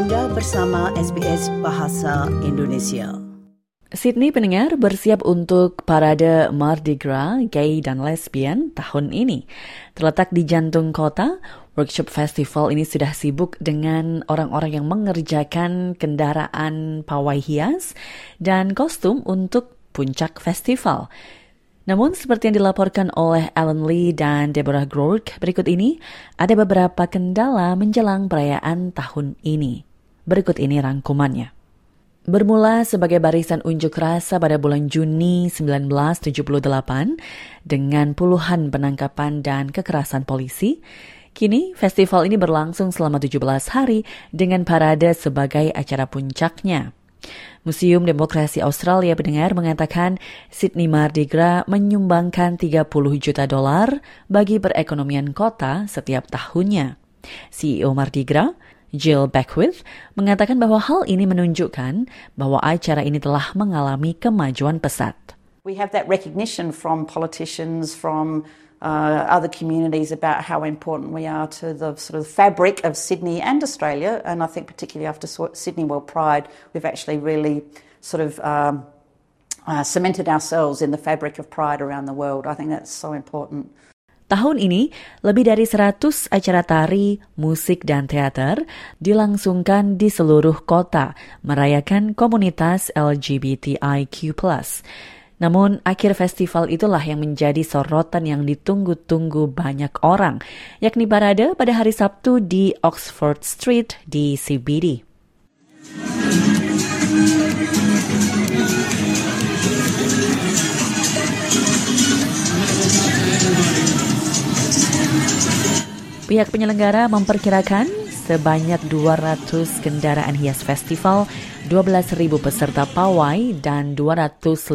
Anda bersama SBS Bahasa Indonesia. Sydney pendengar bersiap untuk parade Mardi Gras gay dan lesbian tahun ini. Terletak di jantung kota, workshop festival ini sudah sibuk dengan orang-orang yang mengerjakan kendaraan pawai hias dan kostum untuk puncak festival. Namun seperti yang dilaporkan oleh Alan Lee dan Deborah Groark berikut ini, ada beberapa kendala menjelang perayaan tahun ini. Berikut ini rangkumannya. Bermula sebagai barisan unjuk rasa pada bulan Juni 1978 dengan puluhan penangkapan dan kekerasan polisi, kini festival ini berlangsung selama 17 hari dengan parade sebagai acara puncaknya. Museum Demokrasi Australia pendengar mengatakan Sydney Mardi Gras menyumbangkan 30 juta dolar bagi perekonomian kota setiap tahunnya. CEO Mardi Gras, Jill Beckwith, mengatakan bahwa hal ini menunjukkan bahwa acara ini telah mengalami kemajuan pesat. We have that recognition from politicians, from uh, other communities about how important we are to the sort of fabric of Sydney and Australia. And I think particularly after Sydney World Pride, we've actually really sort of um, uh, cemented ourselves in the fabric of pride around the world. I think that's so important. Tahun ini, lebih dari 100 acara tari, musik, dan teater dilangsungkan di seluruh kota merayakan komunitas LGBTIQ+. Namun, akhir festival itulah yang menjadi sorotan yang ditunggu-tunggu banyak orang, yakni parade pada hari Sabtu di Oxford Street di CBD. Pihak penyelenggara memperkirakan sebanyak 200 kendaraan hias festival 12.000 peserta pawai dan 250.000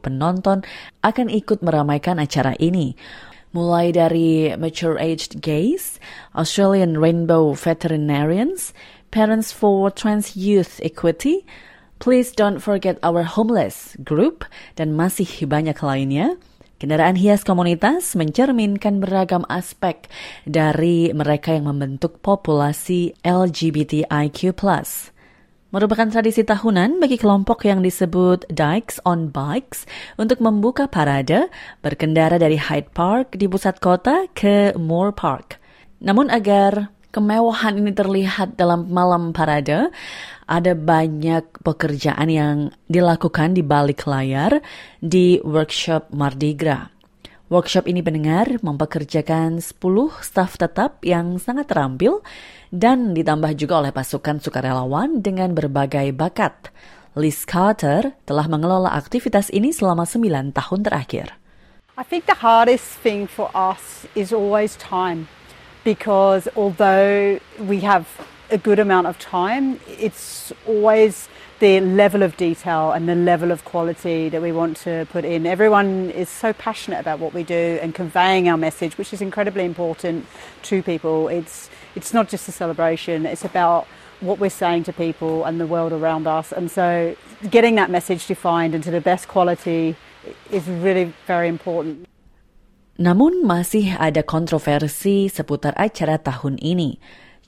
penonton akan ikut meramaikan acara ini. Mulai dari mature-aged gays, Australian Rainbow Veterinarians, Parents for Trans Youth Equity, Please Don't Forget Our Homeless Group, dan masih banyak lainnya, Kendaraan hias komunitas mencerminkan beragam aspek dari mereka yang membentuk populasi LGBTIQ+ merupakan tradisi tahunan bagi kelompok yang disebut Dykes on Bikes untuk membuka parade berkendara dari Hyde Park di pusat kota ke Moore Park. Namun agar kemewahan ini terlihat dalam malam parade, ada banyak pekerjaan yang dilakukan di balik layar di workshop Mardi Gras. Workshop ini pendengar mempekerjakan 10 staf tetap yang sangat terampil dan ditambah juga oleh pasukan sukarelawan dengan berbagai bakat. Liz Carter telah mengelola aktivitas ini selama 9 tahun terakhir. I think the hardest thing for us is always time because although we have a good amount of time, it's always the level of detail and the level of quality that we want to put in. Everyone is so passionate about what we do and conveying our message, which is incredibly important to people. It's it's not just a celebration; it's about what we're saying to people and the world around us. And so, getting that message defined into the best quality is really very important. Namun masih ada kontroversi seputar acara tahun ini.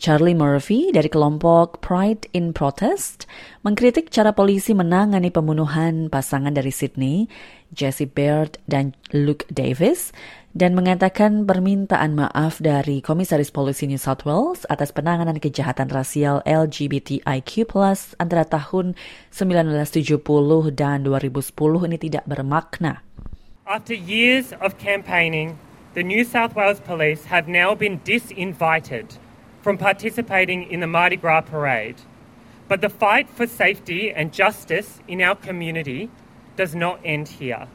Charlie Murphy dari kelompok Pride in Protest mengkritik cara polisi menangani pembunuhan pasangan dari Sydney, Jesse Baird dan Luke Davis, dan mengatakan permintaan maaf dari Komisaris Polisi New South Wales atas penanganan kejahatan rasial LGBTIQ+ antara tahun 1970 dan 2010 ini tidak bermakna. After years of campaigning, the New South Wales Police have now been disinvited from participating in the Mardi Gras parade. But the fight for safety and justice in our community does not end here.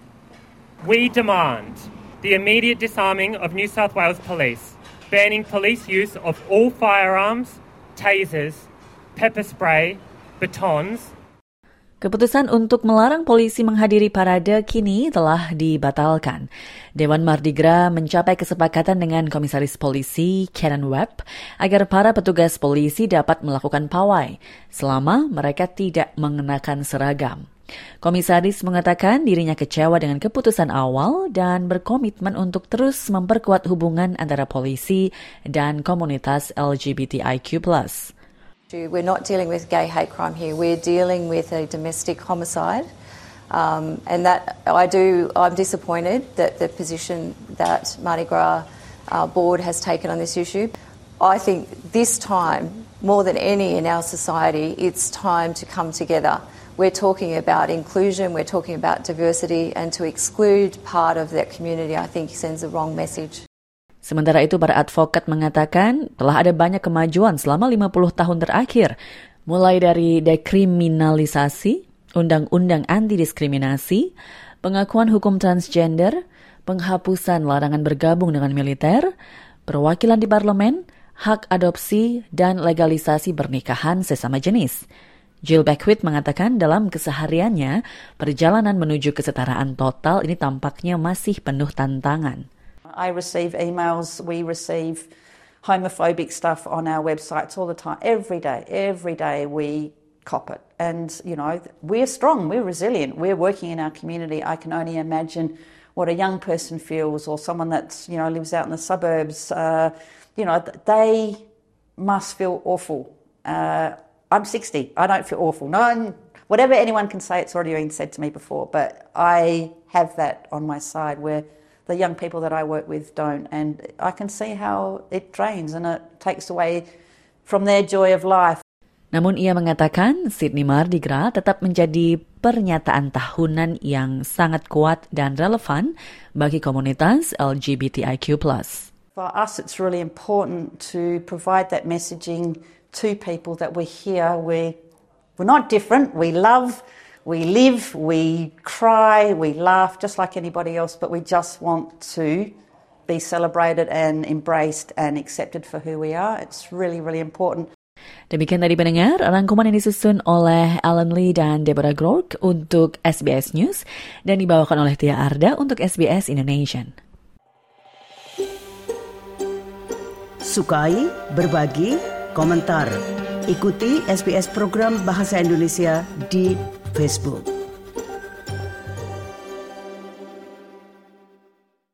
We demand the immediate disarming of New South Wales Police, banning police use of all firearms, tasers, pepper spray, batons, Keputusan untuk melarang polisi menghadiri parade kini telah dibatalkan. Dewan Mardi Gras mencapai kesepakatan dengan Komisaris Polisi Karen Webb agar para petugas polisi dapat melakukan pawai selama mereka tidak mengenakan seragam. Komisaris mengatakan dirinya kecewa dengan keputusan awal dan berkomitmen untuk terus memperkuat hubungan antara polisi dan komunitas LGBTIQ+. We're not dealing with gay hate crime here. We're dealing with a domestic homicide. Um, and that I do, I'm disappointed that the position that Mardi Gras uh, board has taken on this issue. I think this time, more than any in our society, it's time to come together. We're talking about inclusion, we're talking about diversity, and to exclude part of that community, I think, sends the wrong message. Sementara itu para advokat mengatakan telah ada banyak kemajuan selama 50 tahun terakhir, mulai dari dekriminalisasi, undang-undang anti-diskriminasi, pengakuan hukum transgender, penghapusan larangan bergabung dengan militer, perwakilan di parlemen, hak adopsi, dan legalisasi pernikahan sesama jenis. Jill Beckwith mengatakan dalam kesehariannya, perjalanan menuju kesetaraan total ini tampaknya masih penuh tantangan. I receive emails, we receive homophobic stuff on our websites all the time. Every day, every day we cop it. And, you know, we're strong, we're resilient, we're working in our community. I can only imagine what a young person feels or someone that's, you know, lives out in the suburbs. Uh, you know, they must feel awful. Uh, I'm 60, I don't feel awful. No, whatever anyone can say, it's already been said to me before, but I have that on my side where the young people that I work with don't. And I can see how it drains and it takes away from their joy of life. Namun ia mengatakan Sydney Mardi Gras tetap menjadi pernyataan tahunan yang sangat kuat dan relevan bagi komunitas LGBTIQ+. For us it's really important to provide that messaging to people that we're here, we're, we're not different, we love we live, we cry, we laugh just like anybody else, but we just want to be celebrated and embraced and accepted for who we are. It's really, really important. Demikian tadi pendengar, rangkuman yang disusun oleh Alan Lee dan Deborah Grok untuk SBS News dan dibawakan oleh Tia Arda untuk SBS Indonesia. Sukai, berbagi, komentar. Ikuti SBS program Bahasa Indonesia di Facebook.